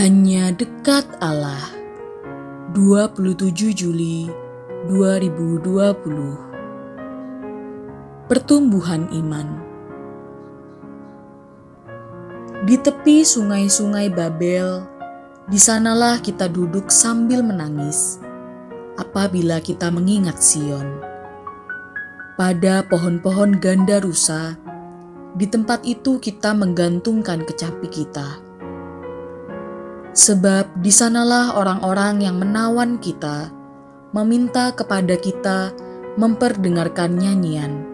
Hanya dekat Allah. 27 Juli 2020 Pertumbuhan Iman. Di tepi sungai-sungai Babel, di sanalah kita duduk sambil menangis apabila kita mengingat Sion. Pada pohon-pohon ganda rusa, di tempat itu kita menggantungkan kecapi kita Sebab di sanalah orang-orang yang menawan kita meminta kepada kita memperdengarkan nyanyian,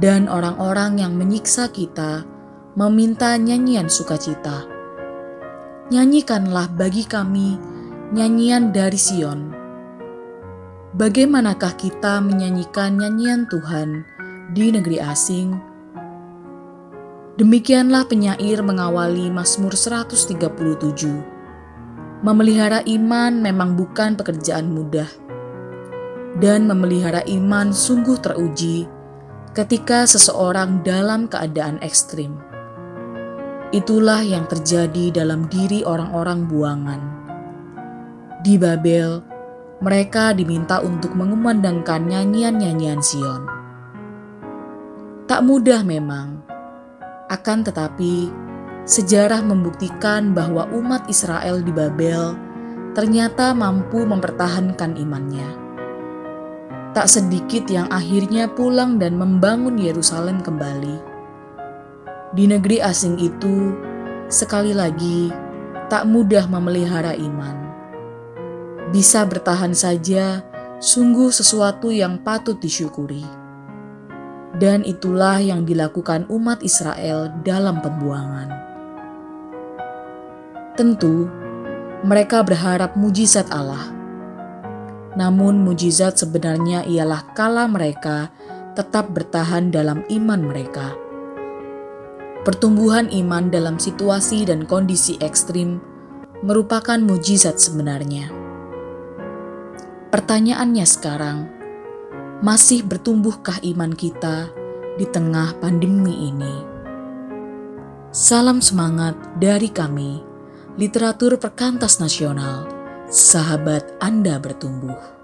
dan orang-orang yang menyiksa kita meminta nyanyian sukacita. Nyanyikanlah bagi kami nyanyian dari Sion. Bagaimanakah kita menyanyikan nyanyian Tuhan di negeri asing? Demikianlah penyair mengawali Mazmur 137. Memelihara iman memang bukan pekerjaan mudah. Dan memelihara iman sungguh teruji ketika seseorang dalam keadaan ekstrim. Itulah yang terjadi dalam diri orang-orang buangan. Di Babel, mereka diminta untuk mengumandangkan nyanyian-nyanyian Sion. Tak mudah memang, akan tetapi, sejarah membuktikan bahwa umat Israel di Babel ternyata mampu mempertahankan imannya. Tak sedikit yang akhirnya pulang dan membangun Yerusalem kembali. Di negeri asing itu, sekali lagi, tak mudah memelihara iman. Bisa bertahan saja, sungguh sesuatu yang patut disyukuri dan itulah yang dilakukan umat Israel dalam pembuangan. Tentu, mereka berharap mujizat Allah. Namun mujizat sebenarnya ialah kala mereka tetap bertahan dalam iman mereka. Pertumbuhan iman dalam situasi dan kondisi ekstrim merupakan mujizat sebenarnya. Pertanyaannya sekarang, masih bertumbuhkah iman kita di tengah pandemi ini? Salam semangat dari kami, literatur perkantas nasional, sahabat Anda bertumbuh.